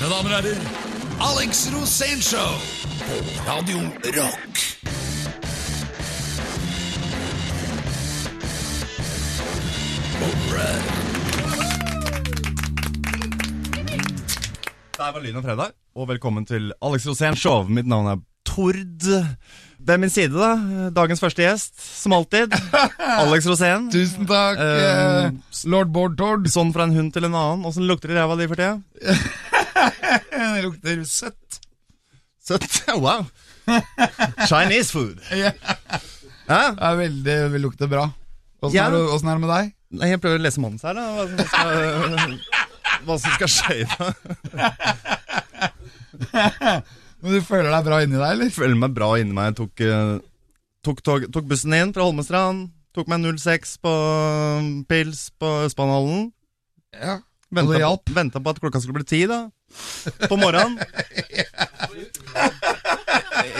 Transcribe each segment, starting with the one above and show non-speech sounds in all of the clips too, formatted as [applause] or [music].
Mine damer og herrer, Alex Rosénshow på Radio Rock. Der var lyden av fredag, og velkommen til Alex Rosén Show. Mitt navn er Tord. Ved min side, da, dagens første gjest, som alltid. [laughs] Alex Rosén. Tusen takk, Eh, eh, lord Bård Tord. Sånn fra en hund til en annen. Åssen lukter det ræva di for tida? [laughs] [laughs] Det lukter søtt. Søtt. Wow. Chinese food. [laughs] Ja. Ja? Det er veldig, det lukter bra. Åssen Ja. er, det- er det med deg? Nei, Jeg prøver å lese manus her, da. Hva som skal, hva som skal skje i dag. [laughs] Men du føler deg bra inni deg, eller? Jeg føler meg bra inni meg. Jeg tok, tok, tok, tok bussen inn fra Holmestrand. Tok meg 06 på um, pils på Østbanehallen. Ja. Venta på, venta på at klokka skulle bli ti, da. På morgenen. [laughs]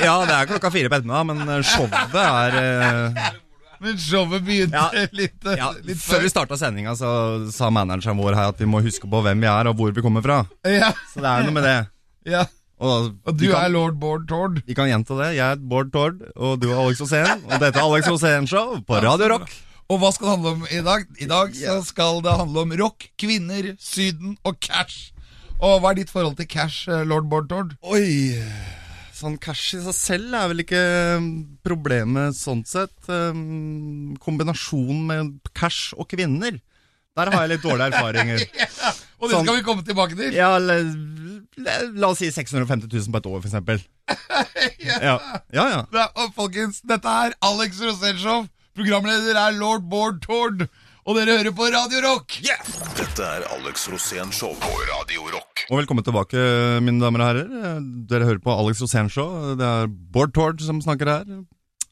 Ja, det er klokka fire på ettermiddag, men eh, showet er eh, Men showet begynte Ja. litt, eh, ja, litt Før vi starta sendinga, så sa manageren vår her at vi må huske på hvem vi er, og hvor vi kommer fra. Ja, Så det er noe med det. ja. Og, Og du vi kan, er lord Bård Tord. Vi kan gjenta det. Jeg er Bård Tord, og du er Alex Osen. Og dette er Alex Osen Show på Radio Rock. Og hva skal det handle om i dag? I dag så skal det handle om rock, kvinner, Syden og cash. Og hva er ditt forhold til cash, eh, lord Bård Tord? Oi Sånn cash i seg selv er vel ikke um, problemet sånn sett. Um, kombinasjonen med cash og kvinner. Der har jeg litt dårlige erfaringer. [laughs] Og det Sånn. skal vi komme tilbake til. Ja, la, la, oss si 650 000 på et år, eksempel. [laughs] Ja, ja. ja. Er, og folkens, dette er Alex Rosénshow. Programleder er lord Bård Tord. Og dere hører på Radio Rock. Dette er Alex Rosén Show på Radio Rock. Og velkommen tilbake, mine damer og herrer. Dere hører på Alex Rosén Show. Det er Bård Tord som snakker her.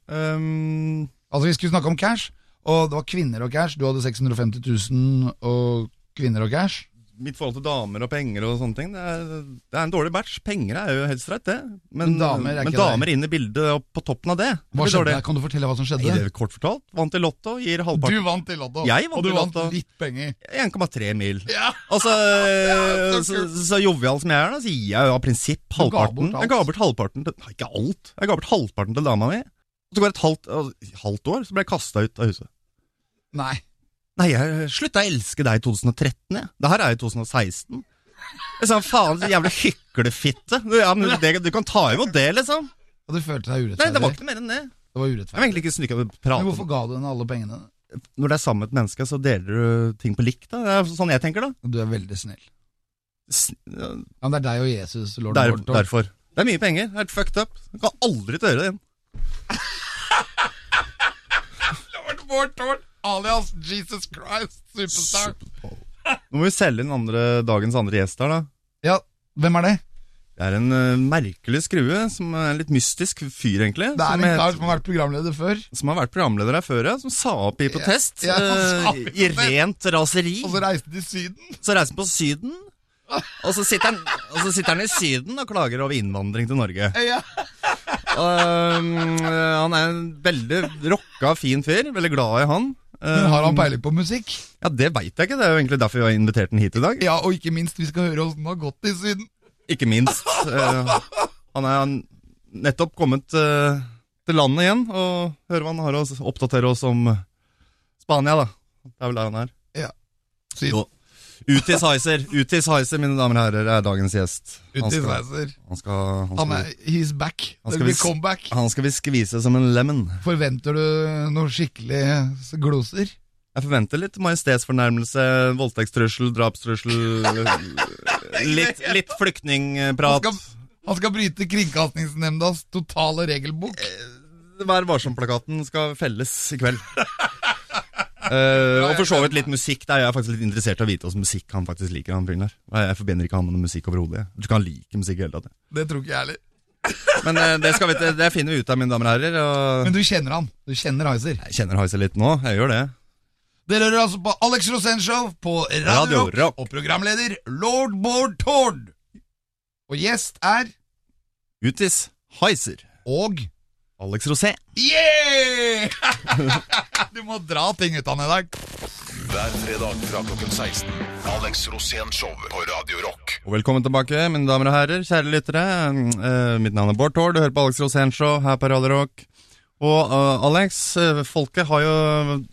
Um, Altså, vi skulle snakke om cash, og det var kvinner og cash. Du hadde 650 000 og kvinner og cash. Mitt forhold til damer og penger og sånne ting, det er, det er en dårlig batch. Penger er jo helt streit, det. Men, Men damer er men damer inn i bildet og på toppen av det. det Hva skjedde? dårlig. Kan du fortelle hva som Nei, skjedde? det er kort fortalt. Vant i Lotto, gir halvparten. Du vant i Lotto, Jeg vant og du i vant litt penger. 1,3 mil. Ja, [laughs] Altså, så [laughs] så, så jovial som jeg er, da, så gir jeg jo av prinsipp halvparten. Jeg ga bort halvparten til Nei, Ikke alt. Jeg ga bort halvparten til dama mi. Og så går det et halvt, halvt år, så ble jeg kasta ut av huset. Nei. Nei, jeg slutta å elske deg i 2013, jeg. Det her er jo 2016. Jeg sa, faen, så jævlig hyklefitte. Du, Ja, men det, du kan ta imot det, liksom. Og du følte deg urettferdig? Nei, det var ikke noe mer enn det. Det var urettferdig. Jeg var egentlig ikke snykke å prate Men hvorfor ga du henne alle pengene? Når det er sammen med et menneske, så deler du ting på likt. da. Det er sånn jeg tenker, da. Du er veldig snill. Sn ja, men det er deg og Jesus, lord Der, Tord. derfor. Det er mye penger. Helt fucked up. Du kan aldri tørre det igjen. [laughs] Lord Bård Tord, alias Jesus Christ, superstar. Nå må vi selge inn andre, dagens andre gjest her, da. Ja, hvem er det? Det er en eh, merkelig skrue, som er en litt mystisk fyr, egentlig. Det er som, en kar som har vært programleder før, som har vært programleder her før, ja. Som sa opp i protest. Ja, han sa eh, i I protest. rent raseri. og så reiste til Syden. Så reiser han på Syden. Og så, sitter han, og så sitter han i Syden og klager over innvandring til Norge. Ja. Um, han er en veldig rocka, fin fyr. Veldig glad i han. Men har han Um, peiling på musikk? Ja, Det veit jeg ikke. Det er jo egentlig derfor vi har invitert den hit i dag. Ja, og ikke minst, vi skal høre åssen det har gått i Syden. Ikke minst. eh, han er nettopp kommet eh, til landet igjen, og hører hva han har å oppdatere oss om Spania, da. Det er vel der han er. Ja. Syden. Utis Heiser, Utis Heiser, mine damer og herrer, er dagens gjest. Han Uti skal, Sveiser. han skal, han Han er He's back. Han skal vi comeback. han skal vi skvise som en lemon. Forventer du noe skikkelig gloser? Jeg forventer litt majestetsfornærmelse, voldtektstrussel, drapstrussel [laughs] Litt, litt Han flyktningprat. skal, han skal bryte Kringkastingsnemndas totale regelbok. Vær varsom-plakaten skal felles i kveld. [laughs] Eh, og for så vidt litt musikk. Der Jeg er faktisk litt interessert i å vite hvordan musikk han faktisk liker. han fyren der. Jeg forbinder ikke han med noe musikk overhodet. Jeg tror ikke han liker musikk i hele tatt. Det tror ikke jeg heller. [laughs] Men uh, det, skal vi, det, det finner vi ut av, mine damer og herrer. Og Men du kjenner han. Du kjenner Heiser. jeg kjenner Heiser litt nå. Jeg gjør det. Dere hører altså på Alex Rosén Show på Radio, Radio Rock, Rock. og programleder Lord Bård Tord. Og gjest er Utis Heiser. Og Alex Rosé. Yeah! [laughs] du må dra ting ut av den i dag. hver fredag fra klokken 16. Alex Rosén Show på Radio Rock. Og velkommen tilbake, mine damer og herrer, kjære lyttere. Uh, mitt navn er Bård Tord, du hører på Alex Rosén Show her på Radio Rock. Og uh, Alex, eh, folket har jo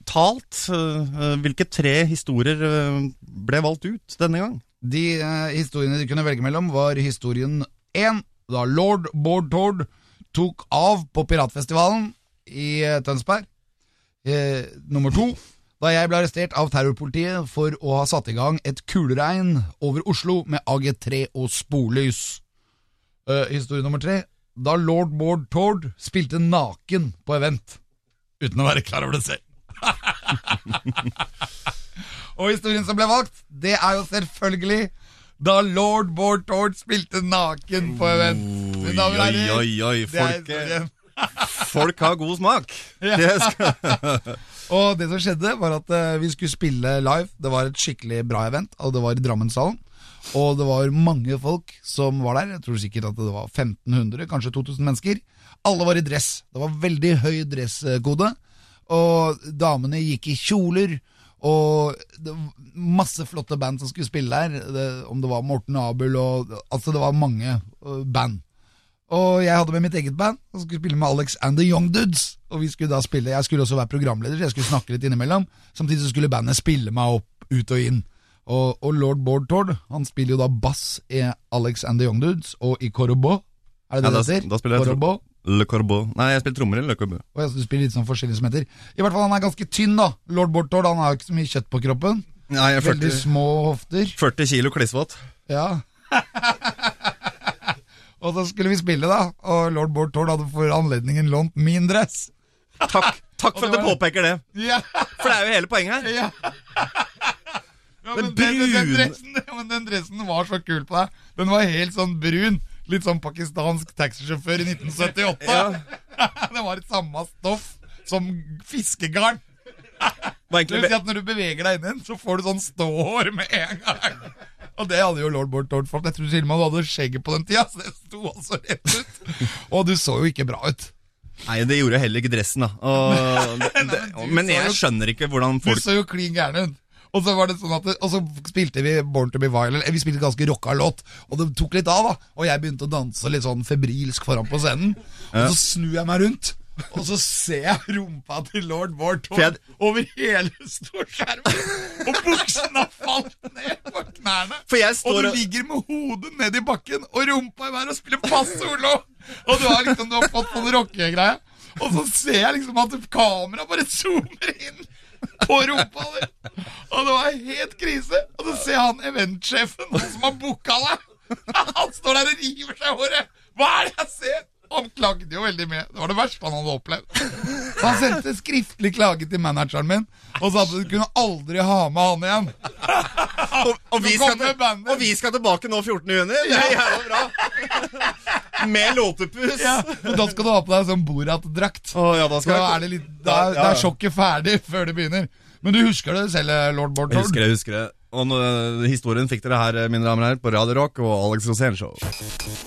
talt. Uh, hvilke tre historier ble valgt ut denne gang? De historiene de kunne velge mellom, var historien én, da lord Bård Tord tok av på Piratfestivalen i eh, Tønsberg. Eh, nummer to, da jeg ble arrestert av terrorpolitiet for å ha satt i gang et kuleregn over Oslo med AG3 og sporlys. Eh, historie nummer tre, da lord Bård Tord spilte naken på event, uten å være klar over det selv. [laughs] Og historien som ble valgt, det er jo selvfølgelig da lord Bård Tord spilte naken på event. Oi, oi, oi, er folk, [laughs] folk har god smak. Ja. [laughs] Og det som skjedde, var at eh, vi skulle spille live. Det var et skikkelig bra event, og det var i Drammenshallen. Og det var mange folk som var der. Jeg tror sikkert at det var 1500, kanskje 2000 mennesker. Alle var i dress. Det var veldig høy dresskode. Og damene gikk i kjoler. Og det var masse flotte band som skulle spille der. Det, om det var Morten Abel og Altså, det var mange øh, band. Og jeg hadde med mitt eget band og skulle spille med Alex and The Young Dudes. Og vi skulle da spille Jeg skulle også være programleder, så jeg skulle snakke litt innimellom. Samtidig så skulle bandet spille meg opp, ut og inn. Og, og lord Bård Tord Han spiller jo da bass i Alex and The Young Dudes og i Korobo. Er det det ja, det heter? da spiller jeg Corbeau. Le Corbeau. Nei, jeg spiller trommer i Le Corbeau. Og jeg du spiller litt sånn forskjellige som heter. I hvert fall Han er ganske tynn, da. Lord Bortord, han har jo ikke så mye kjøtt på kroppen. Nei, jeg er Veldig små hofter. 40 kilo klissvåt. Ja. [laughs] og så skulle vi spille, da. Og lord Bård Tord hadde for anledningen lånt min dress. Takk, takk for at du påpeker det. Ja, For det er jo hele poenget her. ja. ja men, den, den, dressen, ja, men den dressen var så kul på deg. Den var helt sånn brun. Litt sånn pakistansk taxisjåfør i 1978. [laughs] Det var et samme stoff som fiskegarn. Det vil si at Når du beveger deg inn i den, så får du sånn ståhår med en gang. Og det hadde jo lord Bård Tord fått. Jeg tror til og med du hadde skjegget på den tida, så det sto altså rett ut. Og du så jo ikke bra ut. Nei, det gjorde heller ikke dressen, da. Og, [laughs] det, du men så jeg skjønner ikke hvordan Du folk så jo klin gæren ut. Og så var det sånn at det, Og så spilte vi Born to be Violet, vi spilte ganske rocka låt, og det tok litt av, da. Og jeg begynte å danse litt sånn febrilsk foran på scenen. Og så snur jeg meg rundt, og så ser jeg rumpa til lord Bård Tord over hele storskjermen. Og buksene har falt ned på knærne. Og du ligger med hodet ned i bakken og rumpa i været og spiller bass-solo. Og du har liksom du har fått sånn rockegreie. Og så ser jeg liksom at kameraet bare zoomer inn [laughs] på rumpa di. Og det var helt krise. Og så ser han eventsjefen, han som har booka deg. [laughs] Han står der og river seg i håret. Hva er det jeg ser? Han klagde jo veldig mye. Det var det verste han hadde opplevd. Så han sendte skriftlig klage til manageren min og sa at du kunne aldri ha med han igjen. og, og, vi skal til, og vi skal tilbake nå 14. juni. Det er jævla bra. Med låtepus. Ja, men da skal du ha på deg sånn Borat-drakt. Oh, ja, da da er det litt Da, da er sjokket ferdig før det begynner. Men du husker det selv, lord Bård Jeg husker det, jeg husker det. Og nå, historien fikk dere her, mine damer og herrer, på Radio Rock og Alex Rosén Show.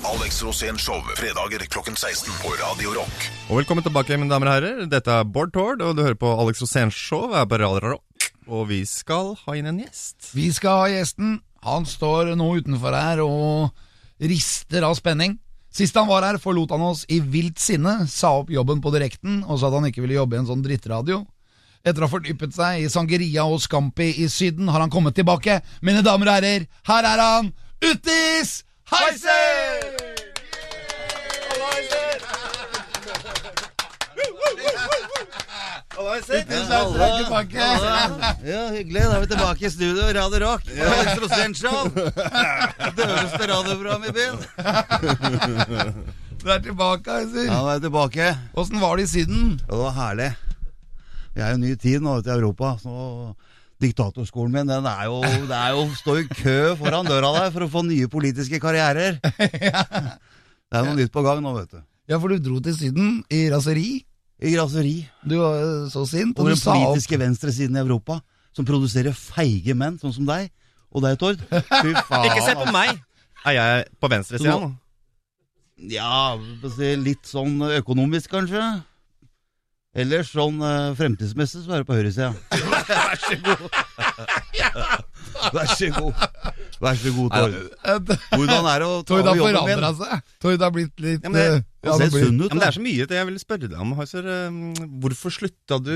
Alex Rosén Show, fredager klokken 16 på Radio Rock. Og velkommen tilbake, mine damer og herrer. Dette er Bård Tord, og du hører på Alex Rosén Show her på Radio Rock. Og vi skal ha inn en gjest. Vi skal ha gjesten. Han står nå utenfor her og rister av spenning. Sist han var her, forlot han oss i vilt sinne, sa opp jobben på direkten og sa at han ikke ville jobbe i en sånn drittradio. Etter å ha fordypet seg i Sangeria og Scampi i Syden, har han kommet tilbake. Mine damer og herrer, her er han, Uttis Heiser! Uttis Heiser er tilbake. Ja, hyggelig. Da er vi tilbake i studio. Radio Rock. Ja. Rosén Show. Døveste radioprogrammet i byen. Du er tilbake, Heiser. Ja, nå er tilbake. Åssen var det i Syden? Det var herlig. Vi er jo ny tid nå ute i Europa. så Diktatorskolen min den er jo, det er jo står i kø foran døra der for å få nye politiske karrierer. [laughs] Det er noe nytt på gang nå, vet du. Ja, for du dro til Syden i raseri. I raseri. Du var så sint, og den sa opp politiske venstresiden i Europa, som produserer feige menn, sånn som deg. Og deg, Tord. Fy [laughs] faen. Ikke se på meg! Er jeg på venstresida nå? Ja, litt sånn økonomisk, kanskje. Eller sånn uh, fremtidsmessig, så er det på høyresida. Vær så god. Vær så god. Vær så god, Tord. Hvordan er det å ta Tord har over jobben forandra min? seg. Tord har blitt litt Ja, men det- eh, Han han ser sunn ut. Ja, men det er så mye til jeg ville spørre deg om, Heiser. Eh, Hvorfor slutta du?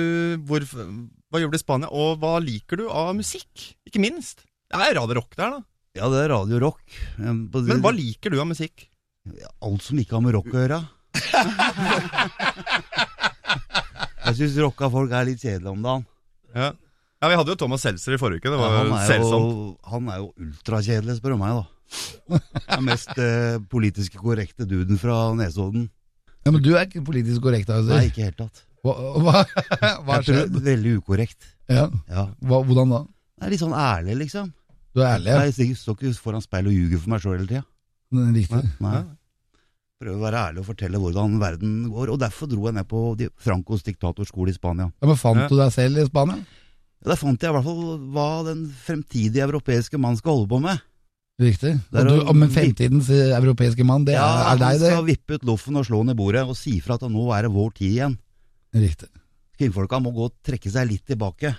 Hvor, hva gjør du i Spania? Og hva liker du av musikk? Ikke minst. Det er Radio Rock der, da. Ja, det er Radio Rock. Men på- Men hva liker du av musikk? Alt som ikke har med rock å gjøre. [laughs] Jeg syns rocka folk er litt kjedelige om dagen. Ja. ja, vi hadde jo Thomas Seltzer i forrige uke. Det Ja, var han, jo er selsomt. jo, han er jo ultrakjedelig, spør du meg, da. [laughs] Den mest eh, politiske korrekte duden fra Nesodden. Ja, Men du er ikke politisk korrekt, altså. Nei, ikke helt tatt. Hva, hva, [laughs] hva skjedd? Veldig ukorrekt. Ja. Ja. Hva, hvordan da? Jeg er litt sånn ærlig, liksom. Du er ærlig? Ja. Jeg står ikke foran speilet og ljuger for meg sjøl hele tida. Riktig. Nei. Prøver å være ærlig og fortelle hvordan verden går. Og derfor dro jeg ned på Francos diktatorskole i Spania. Ja, men Fant Ja. du deg selv i Spania? Ja, Der fant jeg i hvert fall hva den fremtidige europeiske mann skal holde på med. Riktig. Du, men fremtidens eh, europeiske mann, det er, er Han deg, det? skal vippe ut loffen og slå den i bordet og si fra at nå er det vår tid igjen. Riktig. Kvinnfolka må gå og trekke seg litt tilbake.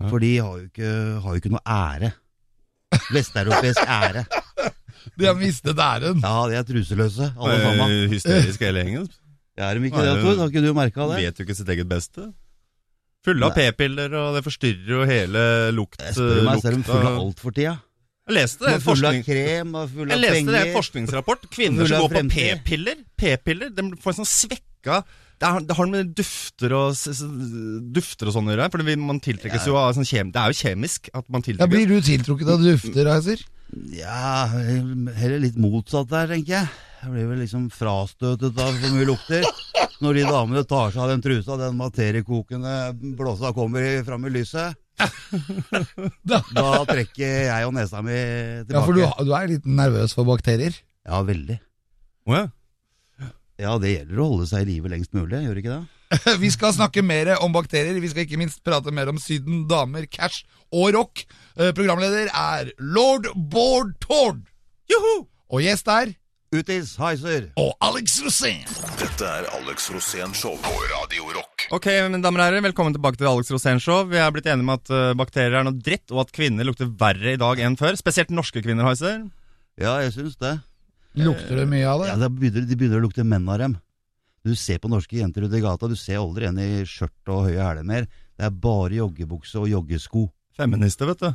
Ja. For de har jo ikke, har jo ikke noe ære. Vesteuropeisk ære. De har mistet æren. Ja, de er truseløse, alle sammen. Hysteriske Hysterisk hele gjengen. Er de ikke det, Tor? Har ikke du merka det? Vet jo ikke sitt eget beste. Fulle av p-piller, og det forstyrrer jo hele lukt, Jeg spør meg, så er de fulle av av- alt for tida. Jeg leste det. De er av Forskning, krem og penger jeg leste det forskningsrapport. Kvinner som går på p-piller, P-piller, de får en sånn svekka det har, det har med dufter og, dufter og sånn å gjøre. For det, man tiltrekkes jo av sånn kjem, Det er jo kjemisk at man Ja, blir du tiltrukket av dufter, Heiser? Ja, heller litt motsatt der, tenker jeg. Jeg blir vel liksom frastøtet av så mye lukter. Når de damene tar seg av den trusa, den materiekokende blåsa kommer fram i lyset. Da. Trekker jeg og nesa mi tilbake. Ja, for du, du er litt nervøs for bakterier. Ja, veldig. Oh, ja. Ja, det gjelder å holde seg i live lengst mulig, gjør det ikke det? [laughs] Vi skal snakke mer om bakterier. Vi skal ikke minst prate mer om Syden, damer, cash og rock. Eh, Programleder er lord Bård Tord. Joho! Og gjest er Utis Heiser. og Alex Rosén. Dette er Alex Rosén Show på Radio Rock. Ok, mine damer og herrer, velkommen tilbake til Alex Rosén Show. Vi er blitt enige om at eh, bakterier er noe dritt, og at kvinner lukter verre i dag enn før. Spesielt norske kvinner, Heiser. Ja, jeg syns det. Lukter det mye av det? Ja, det begynner, De begynner å lukte menn av dem. Du ser på norske jenter ute i gata, du ser aldri en i skjørt og høye hæler mer. Det er bare joggebukse og joggesko. Feminister, vet du.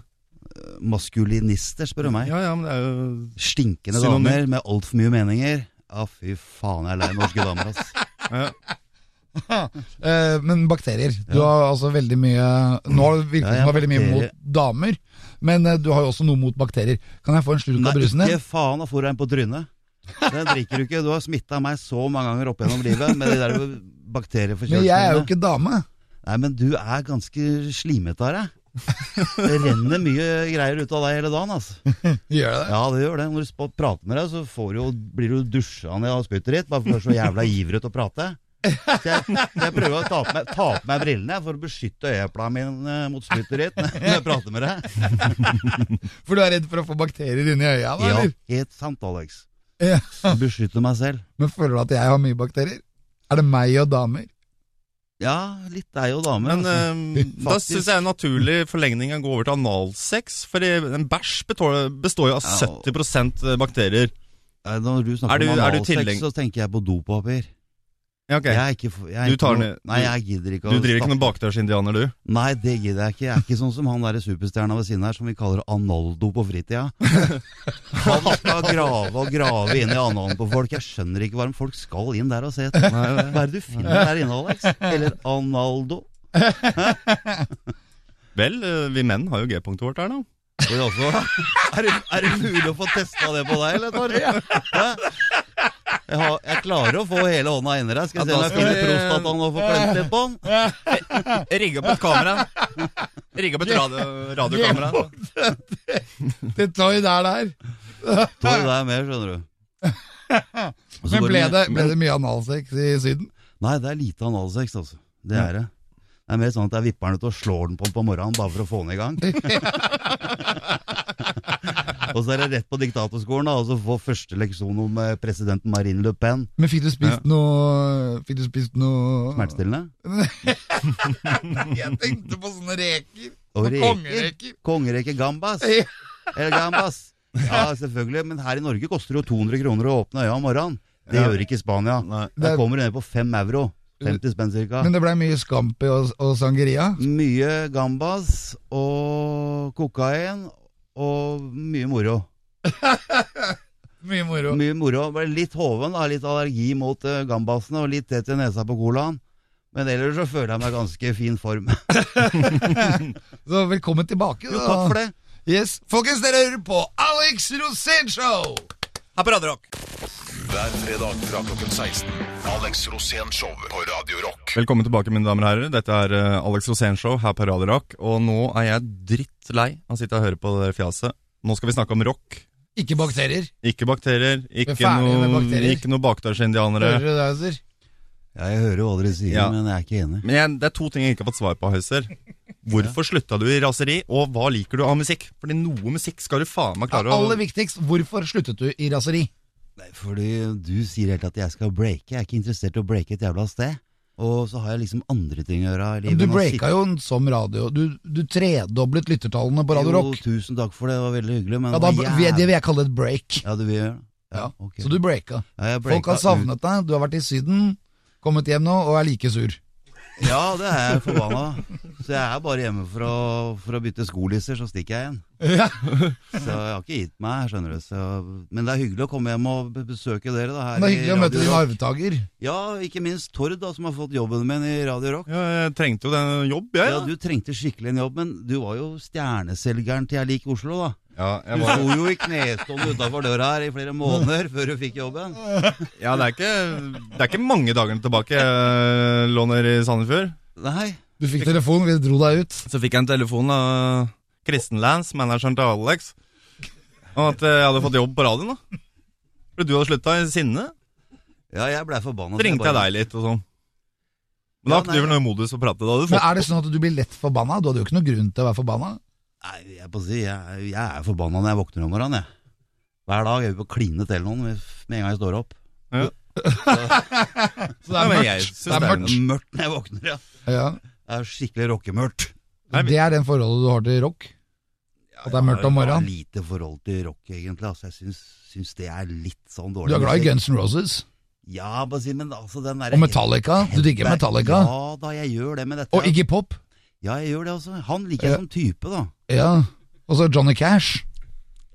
Maskulinister, spør du meg. Ja, ja, men det er jo Stinkende Synonym. damer med altfor mye meninger. Ja, fy faen, jeg er lei norske damer, ass. [laughs] ja. Eh, men bakterier. Du har altså veldig mye Nå har Ja, du har veldig mye mot damer, men eh, du har jo også noe mot bakterier. Kan jeg få en slurk Nei, av brusen ikke faen, da får du en på trynet. Den drikker du ikke. Du har smitta meg så mange ganger opp gjennom livet med de der bakterieforkjølelsene. Men jeg er jo ikke dame. Nei, men du er ganske slimete av deg. Det renner mye greier ut av deg hele dagen, altså. Gjør det? Ja, det gjør det. Når du prater med deg, så får du blir du dusja ned av spyttet ditt, bare for du er så jævla ivrig til å prate. Så jeg, jeg prøver å ta på meg, ta på meg brillene for å beskytte øyeeplene mine mot spyttet ditt når jeg prater med deg. For du er redd for å få bakterier inni øya? da, Ja, helt sant, Alex. Ja. [laughs] Beskytte meg selv. Men føler du at jeg har mye bakterier? Er det meg og damer? Ja, litt deg og damer. Men altså. [laughs] eh, da syns jeg en naturlig forlengning å gå over til analsex. For en bæsj består, jo av 70% bakterier. Når du Er snakker du- om analsex, så tenker jeg på dopapir. Ja, ok. Jeg er ikke, jeg er Du ikke tar noe- Nei, jeg gidder ikke Du driver ikke noen bakdørsindianer, du? Nei, det gidder jeg ikke. Jeg er ikke sånn som han der superstjerna ved siden her, som vi kaller Analdo på fritida. Han skal grave og grave inn i analen på folk. Jeg skjønner ikke hva folk skal inn der og se etter. Hva er det du finner der inne, Alex? Eller Analdo? [laughs] Vel, eh, vi menn har jo G-punktet vårt her nå. [laughs] Er, det, er det mulig å få testa det på deg, eller, Torre? Jeg, har, jeg klarer å få hele hånda inni deg. Skal jeg se om jeg skal finner prostataen og får klemt litt på den. Rigge opp et kamera. Rigge opp et radio, radiokamera. Det Toy der der. Torre, der er mer, skjønner du. Men ble det, ble det mye analsex i Syden? Nei, det er lite analsex, altså. Det er det. Det er mer sånn at jeg vipper den ut og slår den på den på morgenen bare for å få den i gang. [laughs] [laughs] Og så er det rett på diktatorskolen da, og så få første leksjon om presidenten Marine Le Pen. Men fikk du spist noe Fikk du spist noe Smertestillende. [laughs] Jeg tenkte på sånne reker. Og reker. kongereker. Kongereke gambas. Eller gambas. Ja, selvfølgelig. Men her i Norge koster det jo 200 kroner å åpne øya om morgenen. Det Ja. gjør ikke i Spania. Nei. Der kommer du ned på fem euro. 50 spenn cirka. Men det blei mye scampi og, og sangeria. Mye gambas og kokain og [laughs] mye moro. Mye moro. Mye moro. Litt hoven, da. Litt allergi mot uh, gambasene og litt tett i nesa på colaen. Men ellers så føler jeg meg i ganske fin form. [laughs] Så velkommen tilbake. Jo, takk for det. Yes. Folkens, dere hører på Alex Rosén Show! Her på Radio Rock. Hver fredag fra klokken 16. Alex Rosén Show på Radio Rock. Velkommen tilbake, mine damer og herrer. Dette er eh, Alex Rosén Show her på Radio Rock. Og nå er jeg drittlei av å sitte og høre på det der fjaset. Nå skal vi snakke om rock. Ikke bakterier. Ikke bakterier, ikke ferdige noe, bakterier. ikke noe bakdørsindianere. Hører du det, Hauser? Ja, jeg hører hva dere sier, Ja. men jeg er ikke enig. Men jeg, det er to ting jeg ikke har fått svar på, Høyser. Hvorfor slutta du i raseri, og hva liker du av musikk? Fordi noe musikk skal du faen meg Ja, klare å aller viktigst, hvorfor sluttet du i raseri? Nei, fordi du sier helt at jeg skal breake. Jeg er ikke interessert i å breake et jævla sted. Og så har jeg liksom andre ting å gjøre i livet. Du breaka jo som radio. Du, du tredoblet lyttertallene på Radio Jo, Rock. tusen takk for det, det var veldig hyggelig. Men Ja, det da, var det vil jeg kalle et break. Ja, det vil gjøre det? Ja, okay. Så du breaka. Ja, jeg Folk har savnet deg, du har vært i Syden, kommet hjem nå og er like sur. Ja, det er jeg forbanna. Så jeg er bare hjemme for å, for å bytte skolisser, så stikker jeg igjen. Ja. Så jeg har ikke gitt meg, skjønner du. Så, men det er hyggelig å komme hjem og besøke dere. da her Det er i hyggelig å møte din arvtaker. Ja, ikke minst Tord, da, som har fått jobben min i Radio Rock. Ja, jeg trengte jo den jobb, jeg. Ja, ja, Du trengte skikkelig en jobb, men du var jo stjerneselgeren til Jeg liker Oslo, da. Ja, Du jeg var, sto jo i knestående utafor døra her i flere måneder før du fikk jobben. ja det, er ikke, det er ikke mange dagene tilbake jeg lå nede i Sandefjord. Nei. Du fikk telefon, vi dro deg ut. Så fikk jeg en telefon av Kristen Lance, manageren til Alex, om at jeg hadde fått jobb på radioen. da Fordi du hadde slutta i sinne. Ja, jeg blei forbanna. Så ringte jeg deg litt og sånn. Men da Ja, har ikke du vel noe modus å prate? Da du Men er det sånn at du blir lett forbanna? Du hadde jo ikke noe grunn til å være forbanna. Nei, jeg, må si, jeg, jeg er forbanna når jeg våkner om morgenen, jeg. Hver dag er vi på kline til noen med en gang jeg står opp. ja. [laughs] Så det er mørkt. jeg. Det er er mørkt. Mørkt når jeg våkner, ja. Ja. Det er skikkelig rockemørkt. Det er den forholdet du har til rock? At det er mørkt om morgenen? Jeg har lite forhold til rock, egentlig. Altså, jeg syns, syns det er litt sånn dårlig. Du er glad i. Guns N' Roses? Ja, bare si, men altså den der Og Metallica? Du digger Metallica? Ja da, jeg gjør det med dette. Og Iggy Pop? Ja, jeg gjør det også. Han liker jeg Ja. som type, da. Ja. Og så Johnny Cash?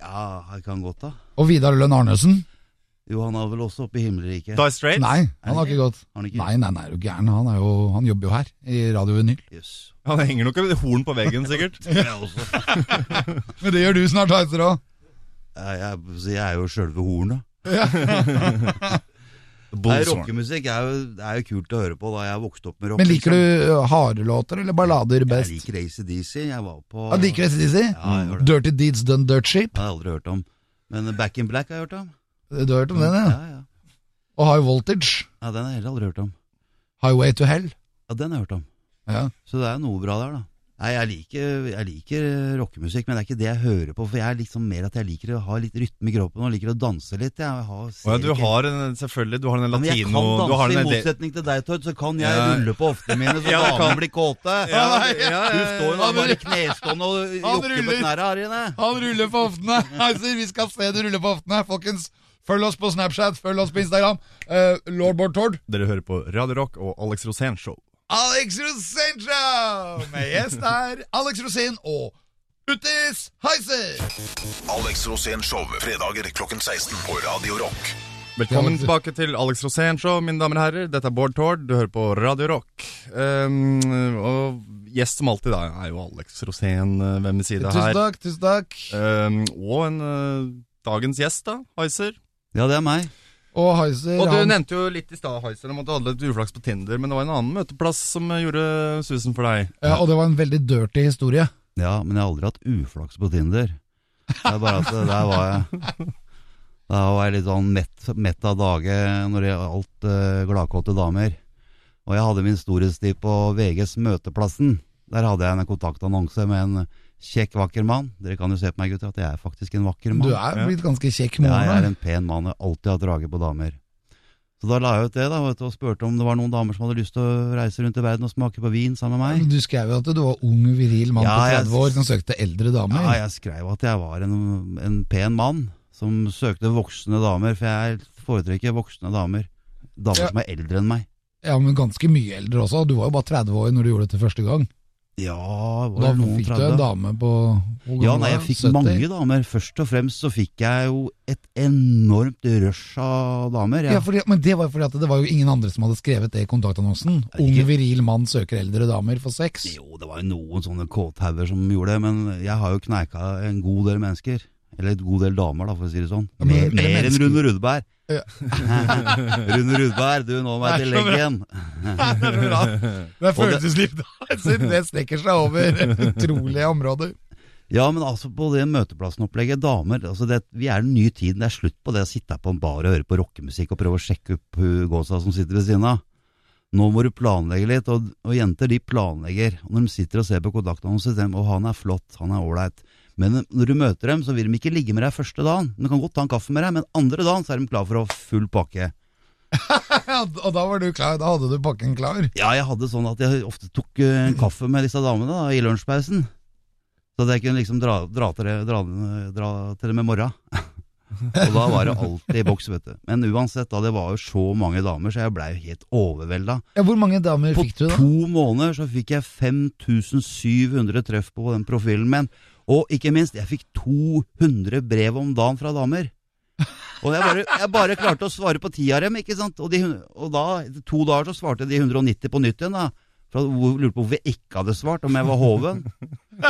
Ja, jeg kan godt, da. Og Vidar Lønn Arnesen? Jo, han er vel også oppe i himmelriket. Die Straight? Nei, han har ikke gått. Har ikke? Nei, nei, nei, er du gæren. Han, er jo, han jobber jo her, i Radio Vinyl. Yes. Han henger nok et horn på veggen, sikkert. [laughs] Også. [laughs] Men det gjør du snart, Heiser òg. Jeg, jeg, jeg er jo sjølve hornet. [laughs] Rockemusikk er det er jo kult å høre på, da jeg vokste opp med rock. Men liker liksom. du uh, harde låter eller ballader Jeg best? liker ACDC. Jeg var på Ja, liker ACDC? Ja, jeg. Dirty Deeds Done Dirt Sheep? Det har jeg aldri hørt om. Men Back in Black har jeg hørt om. Du har hørt om den, ja? Ja, ja. Og High Voltage? ja den har jeg heller aldri hørt om. Highway to Hell? Ja, den har jeg hørt om. Ja. Så det er noe bra der, da. Nei, jeg liker, jeg liker rockemusikk, men det er ikke det jeg hører på. For jeg er liksom mer at jeg liker å ha litt rytme i kroppen og liker å danse litt. Jeg har, oh, ja, du har en, selvfølgelig, du har en Ja, men jeg kan danse, en i motsetning til deg, Tord, så kan jeg Ja. rulle på hoftene mine så [laughs] Ja, damene blir kåte. [laughs] Ja, ja, ja, Du står jo bare knestående og Han jokker på knærne her. Han ruller på hoftene! [laughs] Altså, vi skal se du ruller på hoftene. Folkens, følg oss på Snapchat, følg oss på Instagram. Uh, Lord Bård Tord. Dere hører på Radio Rock og Alex Rosén Show. Alex Rosén Show! Med gjest her Alex Rosén og Uttis Heiser. Alex Rosén Show fredager klokken 16 på Radio Rock. Velkommen tilbake til Alex Rosén Show, mine damer og herrer. Dette er Bård Tord, du hører på Radio Rock. Um, og gjest som alltid da, er jo Alex Rosén ved min side Tusen takk, tusen takk. Um, og en uh, dagens gjest, da, Heiser. Ja, det er meg. Og Heiser Og du han, nevnte jo litt i stad, Heiser, om at du hadde litt uflaks på Tinder, men det var en annen møteplass som gjorde susen for deg. ja, Og det var en veldig dirty historie. Ja, men jeg har aldri hatt uflaks på Tinder. Det er bare at der var jeg Da var jeg litt sånn mett, mett av dage når det gjaldt uh, gladkåte damer. Og jeg hadde min storhetstid på VGs Møteplassen. Der hadde jeg en kontaktannonse med en Kjekk, vakker mann. Dere kan jo se på meg, gutter, at jeg er faktisk en vakker mann. Du er blitt ganske kjekk mann. Ja, jeg er en pen mann. Jeg har alltid hatt drage på damer. Så da la jeg ut det da, og spurte om det var noen damer som hadde lyst til å reise rundt i verden og smake på vin sammen med meg. Du skrev jo at du var ung, viril mann Ja, på 30 år som søkte eldre damer. Ja, jeg skrev at jeg var en, en pen mann som søkte voksne damer, for jeg foretrekker voksne damer. Damer Ja. som er eldre enn meg. Ja, men ganske mye eldre også. Du var jo bare 30 år når du gjorde det til første gang. Ja, Da fikk du en dame på Ja, nei, jeg fikk 70? mange damer. Først og fremst så fikk jeg jo et enormt rush av damer. Ja, fordi, men det var jo fordi at det var jo ingen andre som hadde skrevet det i kontaktannonsen. Ung, viril mann søker eldre damer for sex. Jo, det var jo noen sånne kåthauger som gjorde det, men jeg har jo kneika en god del mennesker. Eller et god del damer, da, for å si det sånn. Ja, men- Mer, mer enn. Rune Rudberg. Ja. [laughs] Rune Rudberg, du nå meg til Det er så bra. leggen. Det er følelsesliv, da. Det strekker seg over utrolige områder. Ja, men altså på det møteplassen-opplegget, damer altså det, Vi er den nye tiden. Det er slutt på det å sitte her på en bar og høre på rockemusikk og prøve å sjekke opp hun gåsa som sitter ved siden av. Nå må du planlegge litt, og, og jenter de planlegger. Og når de sitter og ser på kontaktannonsen, sier de å han er flott, han er ålreit. Men når du møter dem, så vil de ikke ligge med deg første dagen. De kan godt ta en kaffe med deg, men andre dagen så er de klar for å ha full pakke. [laughs] Og da var du klar. Da hadde du pakken klar. Ja, jeg hadde sånn at jeg ofte tok eh, en kaffe med disse damene da, i lunsjpausen. Så at jeg kunne liksom dra, dra, til, det, dra, dra til det med morra. Og da var det alltid i boks, vet du. Men uansett, da, det var jo så mange damer, så jeg blei helt overvelda. Ja, hvor mange damer På fikk du, da? På to måneder så fikk jeg 5700 treff på den profilen min. Og ikke minst, jeg fikk 200 brev om dagen fra damer. Og jeg bare, jeg bare klarte å svare på ti av dem, ikke sant. Og, de, og da, etter to dager, så svarte de 190 på nytt igjen, da. For jeg lurte på hvorfor jeg ikke hadde svart, om jeg var hoven.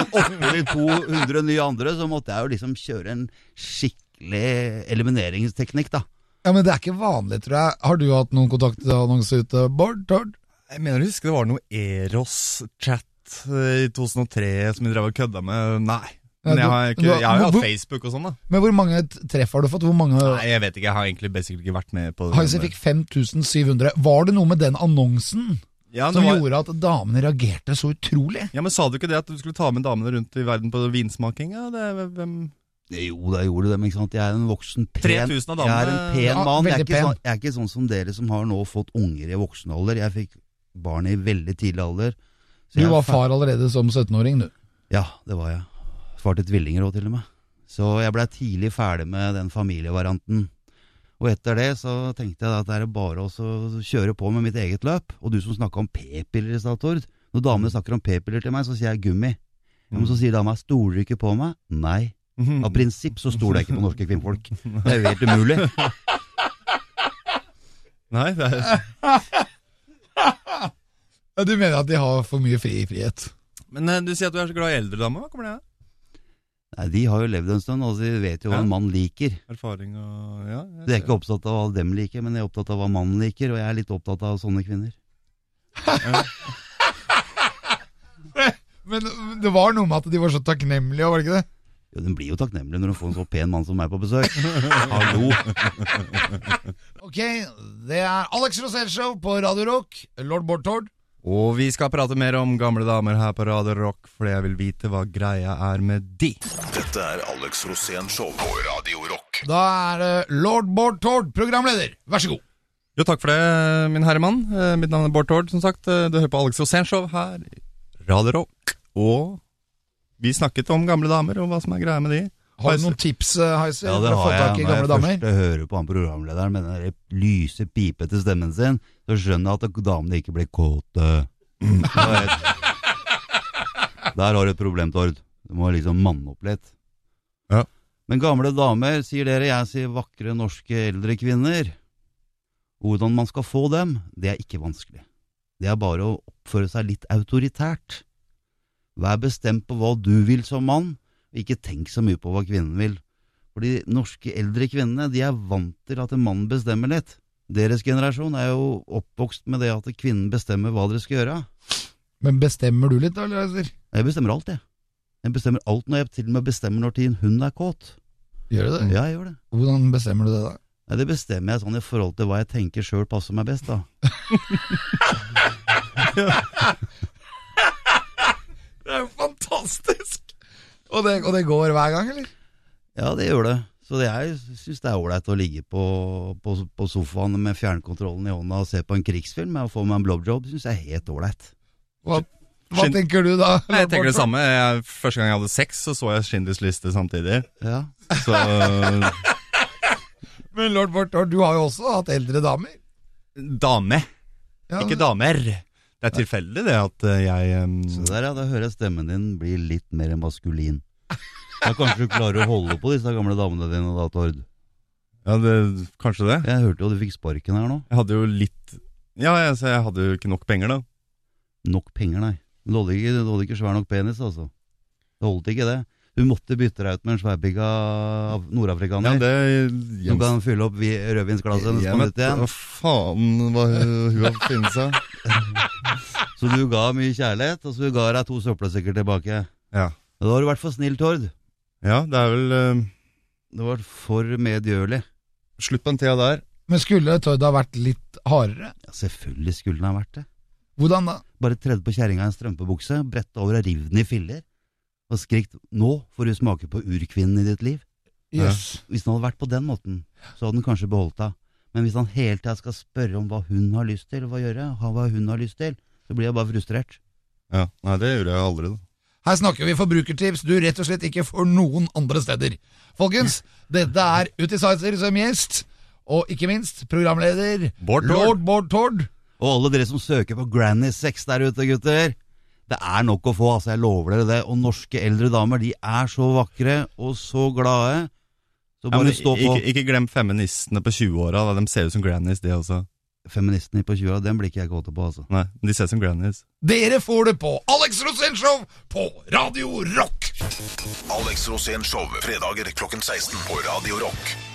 Oppi de 200 nye andre, så måtte jeg jo liksom kjøre en skikkelig elimineringsteknikk, da. Ja, Men det er ikke vanlig, tror jeg. Har du hatt noen kontaktannonse ute, Bård? Tord? Jeg mener å huske det var noe Eros-chat eh, i 2003 som vi drev og kødda med. Nei. Men jeg har, ikke, jeg har jo hatt hvor- Facebook og sånn, da. Men hvor mange treff har du fått? Hvor mange Nei, jeg vet ikke. Jeg har egentlig basically ikke vært med på det. Heise fikk 5700. Var det noe med den annonsen ja, som var, gjorde at damene reagerte så utrolig? ja, men Sa du ikke det at du skulle ta med damene rundt i verden på vinsmaking? Ja, det, hvem Jo, da gjorde det, men ikke sant? jeg er en voksen, pen 3000 av Jeg er en damene- pen Ja, mann. Jeg er, ikke pen. sånn, jeg er ikke sånn som dere som har nå fått unger i voksen alder. Jeg fikk barn i veldig tidlig alder. Så Du var far allerede som 17-åring, du. Ja, det var jeg. Far til tvillinger òg, til og med. Så jeg blei tidlig ferdig med den familievarianten. Og etter det så tenkte jeg at det er bare å kjøre på med mitt eget løp. Og du som snakka om p-piller i stad, Tord. Når damene snakker om p-piller til meg, så sier jeg gummi. Men så sier dama 'stoler du ikke på meg'? Nei. Av prinsipp så stoler jeg ikke på norske kvinnfolk. Det er jo helt umulig. [laughs] Nei, det er Ja, Du mener at de har for mye fri frihet? Men eh, du sier at du er så glad i eldre damer. Hva kommer det av? Nei, De har jo levd en stund, og de vet jo hva Ja. en mann liker. Erfaring og ja, jeg er ser- ikke opptatt av hva dem liker, men jeg er opptatt av hva mannen liker, og jeg er litt opptatt av sånne kvinner. [laughs] Men det var noe med at de var så takknemlige, var det ikke det? Jo, Den blir jo takknemlig når de får en så pen mann som meg på besøk. Hallo! [laughs] Ok, det er Alex Rosell Show på Radio Rock. Lord Bård Tord. Og vi skal prate mer om gamle damer her på Radio Rock, fordi jeg vil vite hva greia er med de. Dette er Alex Rosén Show på Radio Rock. Da er det lord Bård Tord, programleder. Vær så god. Jo, takk for det, min herremann. Eh, Mitt navn er Bård Tord, som sagt. Eh, Du hører på Alex Rosén Show her Radio Rock. Og vi snakket om gamle damer, og hva som er greia med de. Har du noen tips, eh, Heiser, Ja, det har jeg. Når jeg damer? først hører på han programlederen med den lyse, pipete stemmen sin, så skjønner jeg at damene ikke blir kåte. [laughs] Der har du et problem, Tord. Du må liksom manne opp litt. Ja. Men gamle damer, sier dere. Jeg sier vakre norske eldre kvinner. Hvordan man skal få dem, det er ikke vanskelig. Det er bare å oppføre seg litt autoritært. Vær bestemt på hva du vil som mann, ikke tenk så mye på hva kvinnen vil. For de norske eldre kvinnene de er vant til at en mann bestemmer litt. Deres generasjon er jo oppvokst med det at kvinnen bestemmer hva dere skal gjøre. Men bestemmer du litt, da, Leiser? Jeg bestemmer alt, jeg. Jeg bestemmer alt når jeg til og med bestemmer når tiden hun er kåt. Gjør du det? Ja, jeg gjør det. Hvordan bestemmer du det, da? Nei, Det bestemmer jeg sånn i forhold til hva jeg tenker sjøl passer meg best, da. [laughs] Det er jo fantastisk! Og det, og det går hver gang, eller? Ja, det gjør det. Så det jeg syns det er ålreit å ligge på, på, på sofaen med fjernkontrollen i hånda og se på en krigsfilm og få meg en blowjob. Det syns jeg er helt ålreit. Hva, hva tenker du da? Nei, Jeg tenker det samme. Jeg, første gang jeg hadde sex, så så jeg Schindlers liste samtidig. Ja. Så [laughs] Men lord Bortord, du har jo også hatt eldre damer. Dame, Ja, ikke damer. Det er tilfeldig det at eh, jeg um, Så der, ja, da hører jeg stemmen din bli litt mer maskulin. Da kanskje du klarer å holde på disse gamle damene dine da, Tord. Ja, det, kanskje det. Jeg hørte jo du fikk sparken her nå. Jeg hadde jo litt Ja, jeg, jeg hadde jo ikke nok penger, da. Nok penger, nei. Du hadde ikke, du hadde ikke svær nok penis, altså. Det holdt ikke, det. Du måtte bytte deg ut med en sværpigga Ja, nordafrikaner. det som kan fylle opp vi- rødvinsglasset hennes på nytt igjen. hva faen var hun har funnet seg. [laughs] Så du ga mye kjærlighet, og så ga deg to søppelsekker tilbake. Ja. Da har du vært for snill, Tord. ja, det er vel uh, Det har vært for medgjørlig. slutt på den tida der. Men skulle Tord ha vært litt hardere? Ja, selvfølgelig skulle den ha vært det. Hvordan da? Bare tredd på kjerringa i en strømpebukse, bretta over og riv den i filler. Og skrikt 'nå får du smake på urkvinnen i ditt liv'. Yes. Hvis den hadde vært på den måten, så hadde den kanskje beholdt henne. Men hvis han hele tida skal spørre om hva hun har lyst til, hva gjøre, hva hun har lyst til, så blir jeg bare frustrert. Ja, Nei, det gjorde jeg aldri, da. Her snakker vi forbrukertips du rett og slett ikke får noen andre steder. Folkens, dette er Utisizer som gjest, og ikke minst programleder Bård Tord. Lord Bård Tord. Og alle dere som søker på granny sex der ute, gutter. Det er nok å få, altså. Jeg lover dere det. Og norske eldre damer, de er så vakre og så glade. Så Ja, men stå på. ikke, ikke glem feministene på 20-åra. De ser ut som grannies, de også. Feministene på 20-åra, den blir ikke jeg kåt på, altså. Nei, de ser som grannies. Dere får det på Alex Rosénshow på Radio Rock. Alex Rosén Show fredager klokken 16 på Radio Rock.